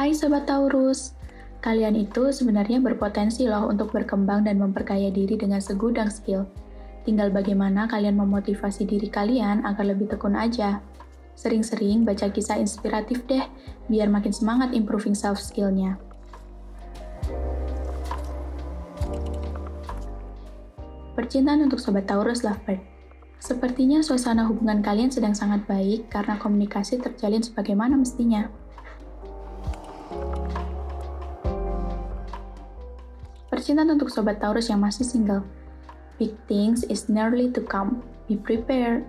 Hai Sobat Taurus, kalian itu sebenarnya berpotensi loh untuk berkembang dan memperkaya diri dengan segudang skill. Tinggal bagaimana kalian memotivasi diri kalian agar lebih tekun aja. Sering-sering baca kisah inspiratif deh, biar makin semangat improving self skill-nya. Percintaan untuk Sobat Taurus Lovebird. Sepertinya suasana hubungan kalian sedang sangat baik karena komunikasi terjalin sebagaimana mestinya. Percintaan untuk Sobat Taurus yang masih single. Big things is nearly to come. Be prepared.